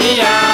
你呀、